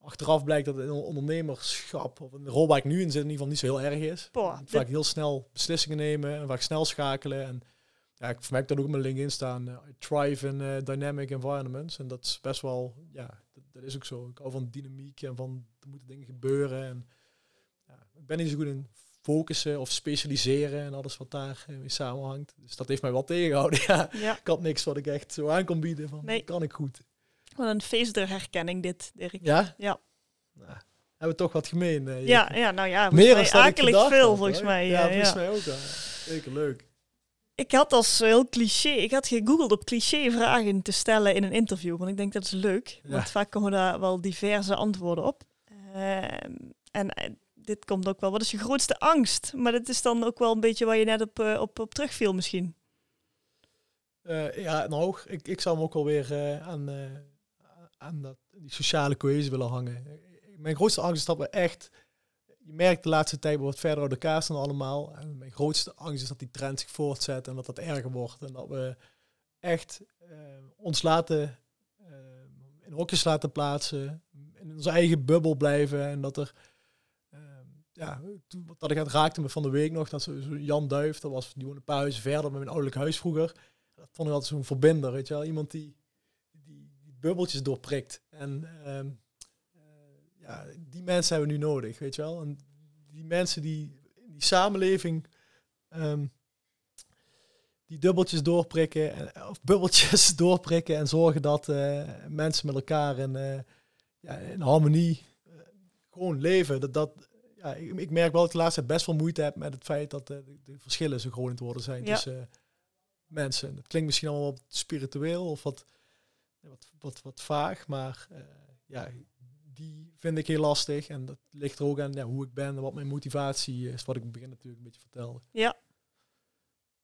achteraf blijkt dat een ondernemerschap, of een rol waar ik nu in zit, in ieder geval niet zo heel erg is. Boah, Ik vaak heel snel beslissingen nemen en vaak snel schakelen. En ja, ik, ik dat ook op mijn LinkedIn staan. eh, I thrive in eh, dynamic environments. En dat is best wel, ja, dat, dat is ook zo. Ik hou van dynamiek en van er moeten dingen gebeuren. En ja, ik ben niet zo goed in focussen of specialiseren en alles wat daar eh, samenhangt. Dus dat heeft mij wel tegengehouden. Ja, Ja, ik had niks wat ik echt zo aan kon bieden. Van, Nee. kan ik goed. wat een feest der herkenning dit, Dirk. Ja? Ja. Nou, hebben we toch wat gemeen. eh, Ja, ja, nou ja, Meer dan akelig veel had, volgens hoor. mij. Ja, volgens mij ook. Zeker leuk. Ik had als heel cliché, ik had gegoogeld op cliché vragen te stellen in een interview, want ik denk dat is leuk, Ja. want vaak komen daar wel diverse antwoorden op. Ehm, en eh, dit komt ook wel, wat is je grootste angst? Maar dat is dan ook wel een beetje waar je net op, eh, op, op terugviel misschien. Eh, ja, nou, ik, ik zou hem ook wel weer eh, aan, eh, aan dat, die sociale cohesie willen hangen. Mijn grootste angst is dat we echt... Je merkt de laatste tijd wat verder uit elkaar staan allemaal. Mijn grootste angst is dat die trend zich voortzet en dat dat erger wordt. En dat we echt eh, ons laten... eh, in hokjes laten plaatsen. In onze eigen bubbel blijven. En dat er... eh, ja, toen- dat ik het raakte me van de week nog. Dat zo, Jan Duif, dat was, die woonde een paar huizen verder met mijn ouderlijk huis vroeger. Dat vond ik altijd zo'n verbinder, weet je wel. Iemand die, die, die bubbeltjes doorprikt. En ehm, eh, ja, die mensen hebben we nu nodig, weet je wel. En die mensen die in die samenleving ehm, die dubbeltjes doorprikken, en- of bubbeltjes doorprikken en zorgen dat eh, mensen met elkaar in, eh, ja, in harmonie eh, gewoon leven. Dat, dat, ja, ik, ik merk wel dat ik de laatste tijd best wel moeite heb met het feit dat de, de verschillen zo groot worden zijn Ja. tussen mensen. Dat klinkt misschien allemaal wat spiritueel of wat, wat, wat, wat vaag, maar ja, die vind ik heel lastig. En dat ligt er ook aan ja, hoe ik ben en wat mijn motivatie is, wat ik in het begin natuurlijk een beetje vertelde. Ja.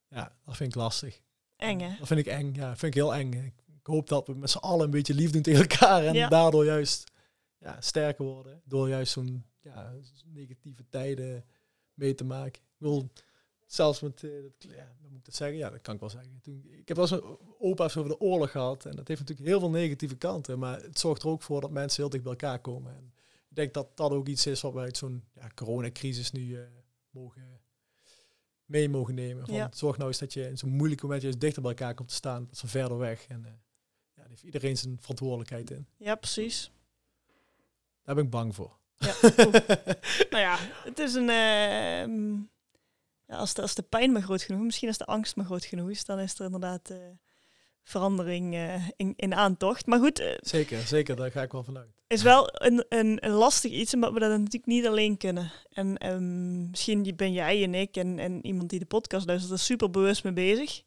Ja, dat vind ik lastig. Eng hè? Dat vind ik eng. Ja, dat vind ik heel eng. Ik, hoop dat we met z'n allen een beetje lief doen tegen elkaar en Ja. daardoor juist ja, sterker worden. Door juist zo'n ja, negatieve tijden mee te maken. Ik wil zelfs met, eh, dat, ja, hoe moet ik dat zeggen? Ja, dat kan ik wel zeggen. Toen, ik heb wel eens een opa heeft over de oorlog gehad en dat heeft natuurlijk heel veel negatieve kanten, maar het zorgt er ook voor dat mensen heel dicht bij elkaar komen. En ik denk dat dat ook iets is wat wij uit zo'n ja, coronacrisis nu eh, mogen mee mogen nemen. Van, Ja. Zorg nou eens dat je in zo'n moeilijk moment juist dichter bij elkaar komt te staan, dat ze verder weg. En eh, ja, daar heeft iedereen zijn verantwoordelijkheid in. Ja, precies. Daar ben ik bang voor. Ja, nou ja, het is een. Ja, als, de, als de pijn maar groot genoeg, misschien als de angst maar groot genoeg is, dan is er inderdaad eh, verandering eh, in, in aantocht. Maar goed, eh, zeker, zeker, daar ga ik wel vanuit. is wel een, een, een lastig iets, omdat we dat natuurlijk niet alleen kunnen. En ehm, misschien ben jij en ik en, en iemand die de podcast luistert er super bewust mee bezig.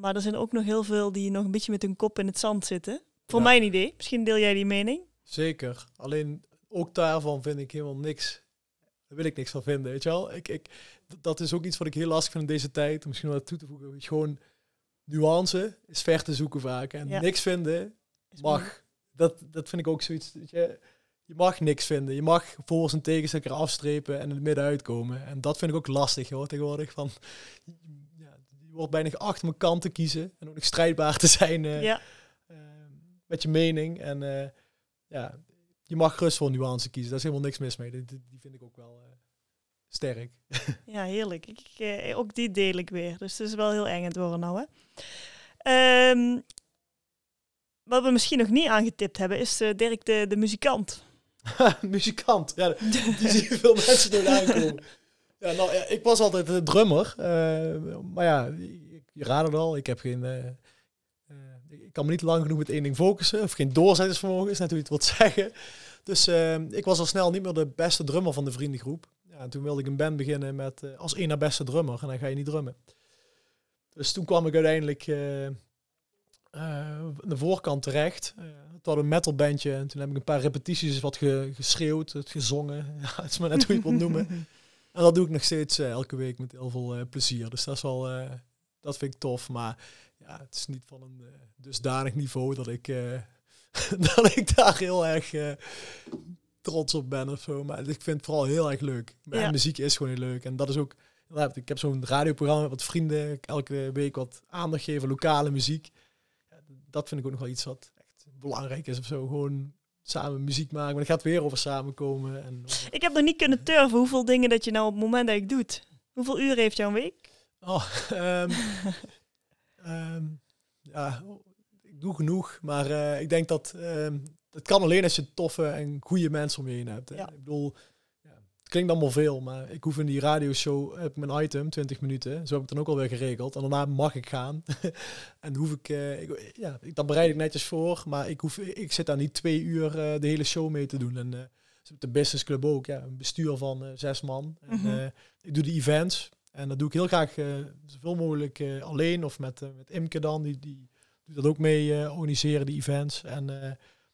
Maar er zijn ook nog heel veel die nog een beetje met hun kop in het zand zitten. Voor Ja. mijn idee. Misschien deel jij die mening. Zeker. Alleen ook daarvan vind ik helemaal niks. Daar wil ik niks van vinden, weet je wel. Ik, ik, dat is ook iets wat ik heel lastig vind in deze tijd. Om misschien wel toe te voegen. Gewoon nuance is ver te zoeken vaak. En Ja. niks vinden mag. Dat, dat vind ik ook zoiets. Weet je, je mag niks vinden. Je mag voor en tegens elkaar afstrepen en in het midden uitkomen. En dat vind ik ook lastig hoor, tegenwoordig. Van, ja, je wordt bijna geacht om een kant te kiezen. En ook nog strijdbaar te zijn eh, Ja, eh, met je mening. En eh, ja, je mag gerust voor nuance kiezen. Daar is helemaal niks mis mee. Die, die vind ik ook wel eh, sterk. ja, heerlijk. Ik, eh, ook die deel ik weer. Dus het is wel heel eng het worden nou, hè. Ehm, wat we misschien nog niet aangetipt hebben, is eh, Dirk de, de muzikant. Muzikant. Ja, die zie je veel mensen door aankomen. Ja, nou, ja, ik was altijd drummer. eh, maar ja, je, je raadt het al. Ik heb geen... ik kan me niet lang genoeg met één ding focussen. Of geen doorzettingsvermogen, is net hoe je het wilt zeggen. Dus eh, ik was al snel niet meer de beste drummer van de vriendengroep. Ja, en toen wilde ik een band beginnen met eh, als één na beste drummer. En dan ga je niet drummen. Dus toen kwam ik uiteindelijk... uh, de voorkant terecht. Het had een metalbandje en toen heb ik een paar repetities wat ge, geschreeuwd, het gezongen. Ja, het is maar net hoe je het wil noemen. En dat doe ik nog steeds elke week met heel veel plezier. Dus dat is wel, dat vind ik tof. Maar ja, het is niet van een dusdanig niveau dat ik, dat ik daar heel erg trots op ben of zo. Maar ik vind het vooral heel erg leuk. Ja. muziek is gewoon heel leuk. En dat is ook, ik heb zo'n radioprogramma met wat vrienden. Elke week wat aandacht geven, lokale muziek dat vind ik ook nog wel iets wat echt belangrijk is of zo. Gewoon samen muziek maken. Maar het gaat weer over samenkomen. En Ik heb nog niet kunnen turven hoeveel dingen dat je nou op het moment dat ik doet. Hoeveel uren heeft jouw week? Oh, um, um, ja, ik doe genoeg. Maar uh, ik denk dat um, het kan alleen als je toffe en goede mensen om je heen hebt. Ja. Ik bedoel, klinkt allemaal veel, maar ik hoef in die radioshow heb ik mijn item, 20 minuten. Zo heb ik dan ook alweer geregeld. En daarna mag ik gaan. en hoef ik, uh, ik, ja, dat bereid ik netjes voor, maar ik, hoef, ik zit daar niet twee uur uh, de hele show mee te doen. En uh, de business club ook, ja, een bestuur van zes man. Mm -hmm. ik doe de events en dat doe ik heel graag zoveel mogelijk alleen of met, met Imke dan, die, die doet dat ook mee organiseren, die events. En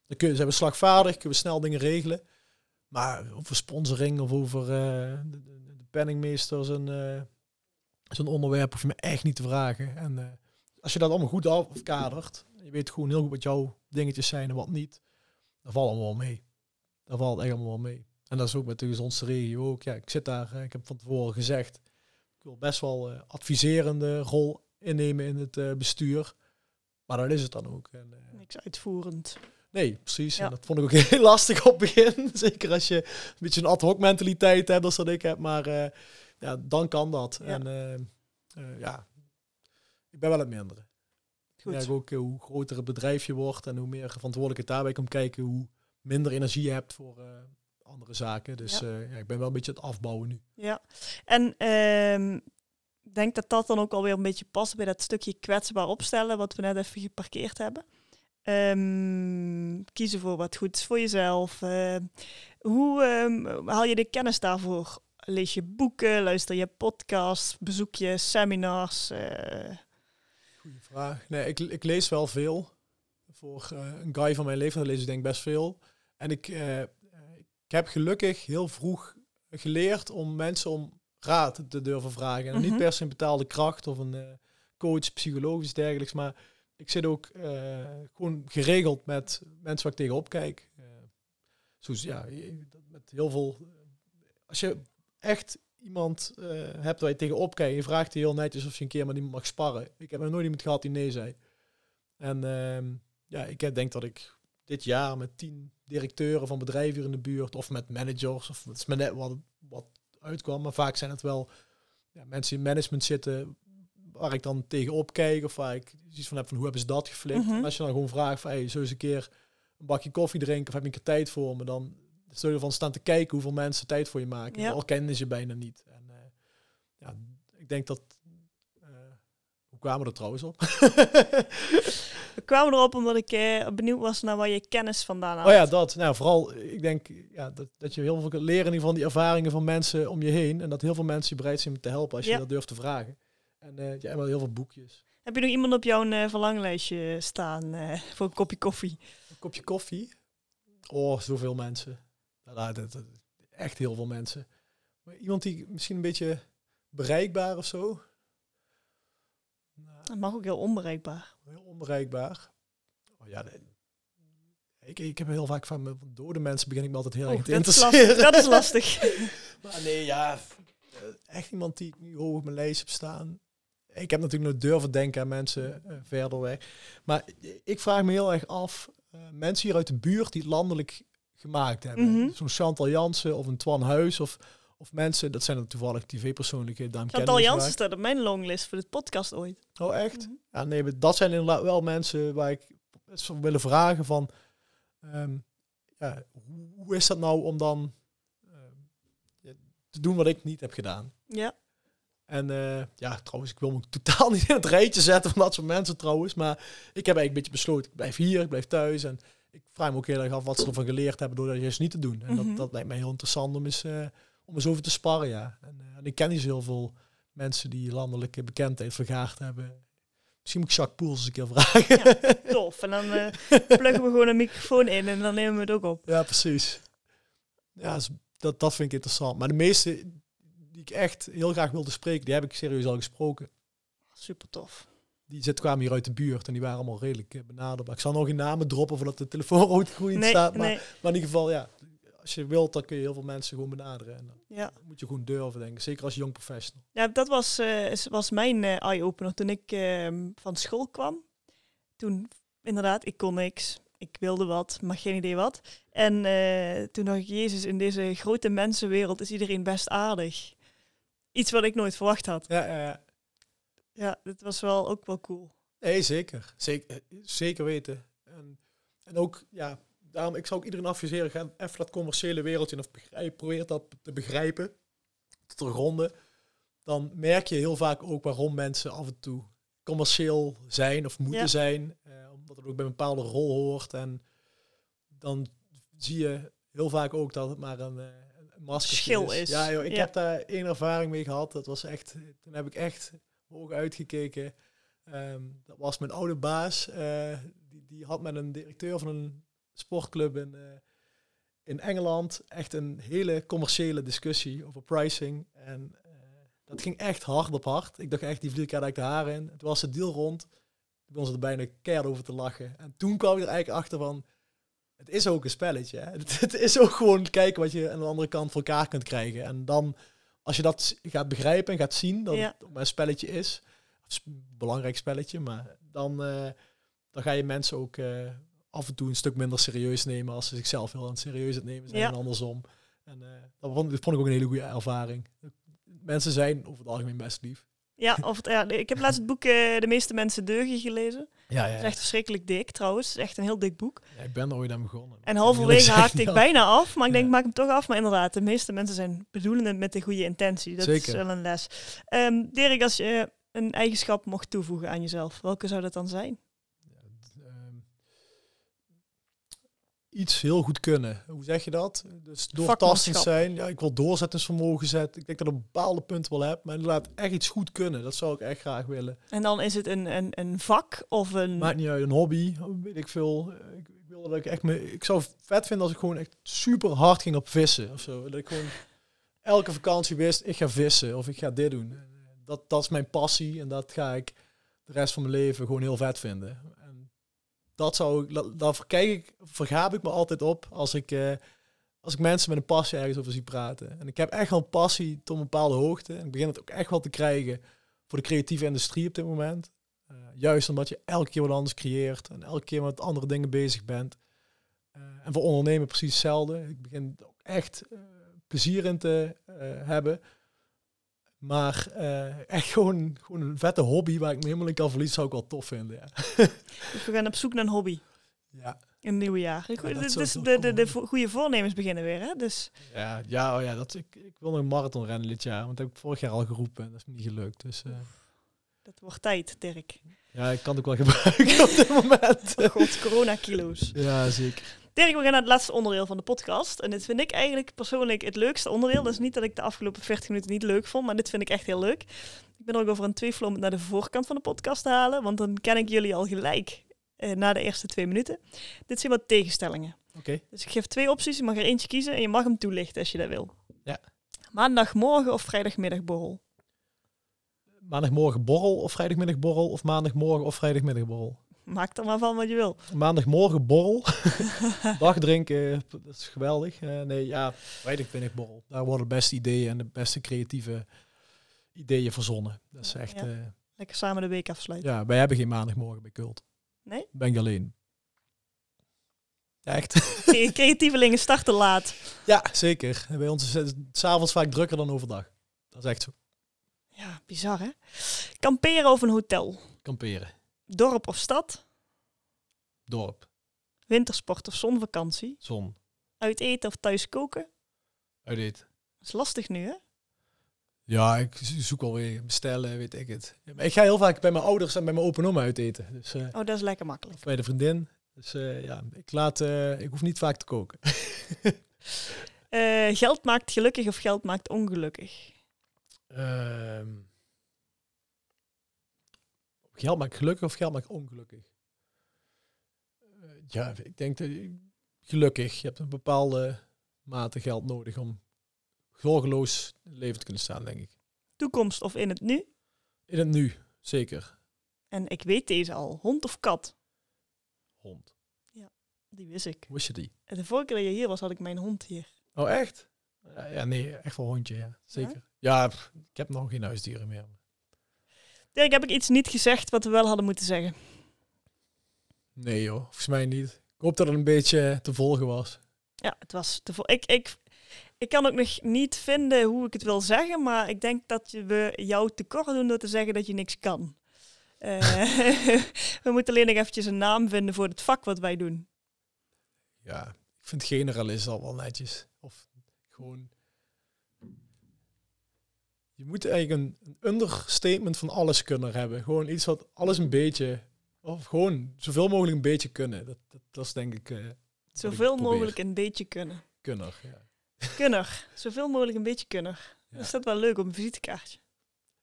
dan kun je, zijn we slagvaardig, kunnen we snel dingen regelen. Maar over sponsoring of over de, de, de, penningmeester, zijn, uh, zijn onderwerp hoef je me echt niet te vragen. En als je dat allemaal goed afkadert, je weet gewoon heel goed wat jouw dingetjes zijn en wat niet, dan valt allemaal wel mee. Dan valt echt allemaal wel mee. En dat is ook met de gezondste regio ook. Ja, ik zit daar, ik heb van tevoren gezegd, ik wil best wel adviserende rol innemen in het bestuur. Maar dat is het dan ook. En, Niks uitvoerend. Nee, precies. En dat vond ik ook heel lastig op het begin. Zeker als je een beetje een ad hoc mentaliteit hebt, als dat ik heb. Maar uh, ja, dan kan dat. Ja. En uh, uh, ja, ik ben wel het mindere. Goed. Ik ook hoe groter het bedrijf je wordt en hoe meer verantwoordelijkheid daarbij komt kijken, hoe minder energie je hebt voor andere zaken. Dus ja. ja. ik ben wel een beetje het afbouwen nu. Ja, en ehm, ik denk dat dat dan ook alweer een beetje past bij dat stukje kwetsbaar opstellen, wat we net even geparkeerd hebben. Um, kiezen voor wat goed is voor jezelf. Uh, hoe um, haal je de kennis daarvoor? Lees je boeken, luister je podcasts, bezoek je seminars? Uh... Goeie vraag. Nee, ik, ik lees wel veel. Voor uh, een guy van mijn leeftijd lees ik denk best veel. En ik, ik heb gelukkig heel vroeg geleerd om mensen om raad te durven vragen. En mm -hmm. niet per se een betaalde kracht of een coach, psychologisch dergelijks, maar ik zit ook uh, gewoon geregeld met mensen waar ik tegenop kijk. Uh, zoals, ja, met heel veel... Als je echt iemand hebt waar je tegenop kijkt, je vraagt die heel netjes of je een keer met iemand mag sparren. Ik heb nog nooit iemand gehad die nee zei. En ehm, ja, ik denk dat ik dit jaar met tien directeuren van bedrijven hier in de buurt, of met managers, of het is maar net wat, wat uitkwam, maar vaak zijn het wel ja, mensen in management zitten waar ik dan tegenop kijk of waar ik iets van heb van hoe hebben ze dat geflikt. Mm als je dan gewoon vraagt van hey, zo eens een keer een bakje koffie drinken of heb je een keer tijd voor me, dan zul je ervan staan te kijken hoeveel mensen tijd voor je maken. Ja. Al kennen ze bijna niet. En uh, ja, ik denk dat kwamen we er trouwens op? we kwamen erop omdat ik uh, benieuwd was naar waar je kennis vandaan had. Oh ja, dat. Nou, vooral, ik denk ja, dat, dat je heel veel kunt leren in van die ervaringen van mensen om je heen. En dat heel veel mensen je bereid zijn om te helpen als je dat durft te vragen. En uh, ja, wel heel veel boekjes. Heb je nog iemand op jouw uh, verlanglijstje staan uh, voor een kopje koffie? Een kopje koffie? Oh, zoveel mensen. Nou, dat, dat, echt heel veel mensen. Maar iemand die misschien een beetje bereikbaar of zo? Dat mag ook heel onbereikbaar. Heel onbereikbaar. Oh ja, nee. ik, ik heb heel vaak van dode mensen begin ik me altijd heel oh, erg te interesseren. dat is lastig. maar nee, ja, echt iemand die ik nu hoog op mijn lijst heb staan ik heb natuurlijk nog durven denken aan mensen uh, verder weg. Maar ik vraag me heel erg af, uh, mensen hier uit de buurt die het landelijk gemaakt hebben. Mm -hmm. Zo'n Chantal Jansen of een Twan Huis of, of mensen, dat zijn dan toevallig tv-persoonlijkheden. Chantal Jansen staat op mijn longlist voor dit podcast ooit. Oh echt? Mm -hmm. Ja, nee, dat zijn inderdaad wel mensen waar ik zou willen vragen van, um, ja, hoe, is dat nou om dan uh, te doen wat ik niet heb gedaan? Ja. En uh, ja, trouwens, ik wil me totaal niet in het rijtje zetten van dat soort mensen trouwens. Maar ik heb eigenlijk een beetje besloten, ik blijf hier, ik blijf thuis. En ik vraag me ook heel erg af wat ze ervan geleerd hebben door dat juist niet te doen. En mm -hmm. dat, mhm. dat lijkt mij heel interessant om eens, uh, om eens over te sparren, ja. En, uh, en ik ken niet zo heel veel mensen die landelijke bekendheid vergaard hebben. Misschien moet ik Jacques Poels eens een keer vragen. Ja, tof. En dan eh pluggen we gewoon een microfoon in en dan nemen we het ook op. Ja, precies. Ja, dus dat, dat vind ik interessant. Maar de meeste die ik echt heel graag wilde spreken, die heb ik serieus al gesproken. Super tof. Die zit, kwamen hier uit de buurt en die waren allemaal redelijk eh, benaderbaar. Ik zal nog geen namen droppen voordat de telefoon rood groeiend Nee, staat. Maar, nee. maar in ieder geval, ja, als je wilt, dan kun je heel veel mensen gewoon benaderen. En dan Ja. moet je gewoon durven, denk ik. Zeker als jong professional. Ja, dat was, is- was mijn eh, eye-opener toen ik ehm, van school kwam. Toen, inderdaad, ik kon niks. Ik wilde wat, maar geen idee wat. En eh, toen dacht ik, Jezus, in deze grote mensenwereld is iedereen best aardig. Iets wat ik nooit verwacht had. Ja, ja, ja. Ja, dat was wel ook wel cool. Nee, zeker. Zeker, zeker weten. En, en ook, ja, daarom, ik zou ook iedereen adviseren, ga even dat commerciële wereldje of begrijp, probeer dat te begrijpen, te doorgronden. Dan merk je heel vaak ook waarom mensen af en toe commercieel zijn of moeten Ja. zijn, eh, omdat het ook bij een bepaalde rol hoort. En dan zie je heel vaak ook dat het maar een, eh, een masker Schil is. Ja, joh, ik Ja. heb daar één ervaring mee gehad. Dat was echt, toen heb ik echt ogen uitgekeken. Ehm, dat was mijn oude baas. eh, die, die had met een directeur van een sportclub in, eh, in Engeland echt een hele commerciële discussie over pricing. En eh, dat ging echt hard op hard. Ik dacht echt, die vlieg ik de haren in. Toen was de deal rond. Toen begon ze er bijna keihard over te lachen. En toen kwam ik er eigenlijk achter van... Het is ook een spelletje. Hè? Het, het is ook gewoon kijken wat je aan de andere kant voor elkaar kunt krijgen. En dan, als je dat gaat begrijpen en gaat zien, dat Ja. het een spelletje is, het een belangrijk spelletje, maar dan, eh, dan ga je mensen ook af en toe een stuk minder serieus nemen als ze zichzelf heel aan het serieus het nemen zijn Ja. en andersom. En eh, dat, vond, dat vond ik ook een hele goede ervaring. Mensen zijn over het algemeen best lief. Ja, of, het- ja, ik heb laatst het boek eh, De meeste mensen deugen gelezen. Ja, Het is echt verschrikkelijk dik trouwens. Het is echt een heel dik boek. Ja, ik ben er ooit aan begonnen. En Ik halverwege haakte ik bijna af, maar ik denk, Ja. maak hem toch af. Maar inderdaad, de meeste mensen zijn bedoelende met de goede intentie. Dat is Zeker. wel een les. Ehm Dirk, als je een eigenschap mocht toevoegen aan jezelf, welke zou dat dan zijn? Iets heel goed kunnen. Hoe zeg je dat? Dus doortastend zijn. Ja, ik wil doorzettingsvermogen zetten. Ik denk dat ik op bepaalde punten wel heb. Maar inderdaad, echt iets goed kunnen. Dat zou ik echt graag willen. En dan is het een, een, een vak of een... Maakt niet uit, een hobby, weet ik veel. Ik, ik wil dat ik echt me. Ik zou vet vinden als ik gewoon echt super hard ging op vissen of zo. Dat ik gewoon elke vakantie wist, ik ga vissen of ik ga dit doen. Dat, dat is mijn passie en dat ga ik de rest van mijn leven gewoon heel vet vinden. Dat zou daar verkijk ik, vergaap ik me altijd op als ik, eh, als ik mensen met een passie ergens over zie praten. En ik heb echt wel een passie tot een bepaalde hoogte. En ik begin het ook echt wel te krijgen voor de creatieve industrie op dit moment. Eh, juist omdat je elke keer wat anders creëert en elke keer met andere dingen bezig bent. Eh, en voor ondernemen precies hetzelfde. Ik begin ook echt plezier in te hebben. Maar eh, echt gewoon, gewoon een vette hobby waar ik me helemaal in kan verliezen, zou ik wel tof vinden. Ja. Dus we gaan op zoek naar een hobby Ja, in het nieuwe jaar. dat dus dus de, de, de goede voornemens beginnen weer. Hè? Dus ja, ja, oh ja dat, ik, ik wil nog een marathon rennen dit jaar. Want dat heb ik vorig jaar al geroepen. Dat is me niet gelukt. Dus eh, dat wordt tijd, Dirk. ja, ik kan het ook wel gebruiken op dit moment. Oh god, corona-kilo's. ja, zeker. Dirk, we gaan naar het laatste onderdeel van de podcast. En dit vind ik eigenlijk persoonlijk het leukste onderdeel. Dat is niet dat ik de afgelopen 40 minuten niet leuk vond, maar dit vind ik echt heel leuk. Ik ben er ook over een twijfel om het naar de voorkant van de podcast te halen, want dan ken ik jullie al gelijk eh, na de eerste twee minuten. Dit zijn wat tegenstellingen. Oké. Dus ik geef twee opties, je mag er eentje kiezen en je mag hem toelichten als je dat wil. Ja. Maandagmorgen of vrijdagmiddagborrel? Maandagmorgen borrel of vrijdagmiddag borrel of maandagmorgen of vrijdagmiddag borrel. Maak er maar van wat je wil. Maandagmorgen borrel. Dag drinken, dat is geweldig. Eh, nee, ja, vrijdagmiddag borrel. Daar worden de beste ideeën en de beste creatieve ideeën verzonnen. Dat is echt... Ja. Ja, Lekker samen de week afsluiten. ja wij hebben geen maandagmorgen bij Cult. Nee? Ben ik alleen. Ja, echt? Cre- Creatievelingen starten laat. ja, zeker. Bij ons is het s'avonds vaak drukker dan overdag. Dat is echt zo. Ja, bizar hè? Kamperen of een hotel? Kamperen. Dorp of stad? Dorp. Wintersport of zonvakantie? Zon. Uit eten of thuis koken? Uit eten. Dat is lastig nu hè? Ja, ik zoek alweer bestellen, weet ik het. Ik ga heel vaak bij mijn ouders en bij mijn open oma uit eten. Dus, eh, Oh, dat is lekker makkelijk. of bij de vriendin. Dus eh, ja, ik, laat, eh, ik hoef niet vaak te koken. Eh, geld maakt gelukkig of geld maakt ongelukkig? Ehm, Geld maakt gelukkig of geld maakt ongelukkig? Eh, ja, ik denk dat gelukkig. Je hebt een bepaalde mate geld nodig om zorgeloos in het leven te kunnen staan, denk ik. Toekomst of in het nu? In het nu, zeker. En ik weet deze al. Hond of kat? Hond. Die wist ik. Wist je die? En de vorige keer dat je hier was, had ik mijn hond hier. Oh, echt? Ja, ja, nee, echt wel hondje, ja. Zeker. Ja, pff, ik heb nog geen huisdieren meer. Dirk, heb ik iets niet gezegd wat we wel hadden moeten zeggen? Nee joh, volgens mij niet. Ik hoop dat het een beetje te volgen was. Ja, het was te vol. Ik, ik, ik kan ook nog niet vinden hoe ik het wil zeggen, maar ik denk dat je- we jou tekort doen door te zeggen dat je niks kan. Eh, we moeten alleen nog eventjes een naam vinden voor het vak wat wij doen. Ja, ik vind generalist al wel netjes. Of gewoon... Je moet eigenlijk een, een understatement van alles kunnen hebben. Gewoon iets wat alles een beetje... Of gewoon zoveel mogelijk een beetje kunnen. Dat, dat, dat is denk ik... eh Zoveel mogelijk een beetje kunnen. kunner. Ja. Kunner. Zoveel mogelijk een beetje kunner. Ja. Dat is dat wel leuk op een visitekaartje.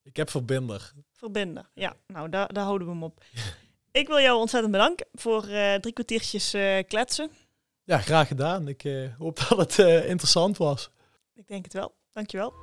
Ik heb verbinder. Verbinden. Ja, nou, daar, daar houden we hem op. Ik wil jou ontzettend bedanken voor eh, drie kwartiertjes eh, kletsen. Ja, graag gedaan. Ik hoop dat het interessant was. Ik denk het wel. Dankjewel.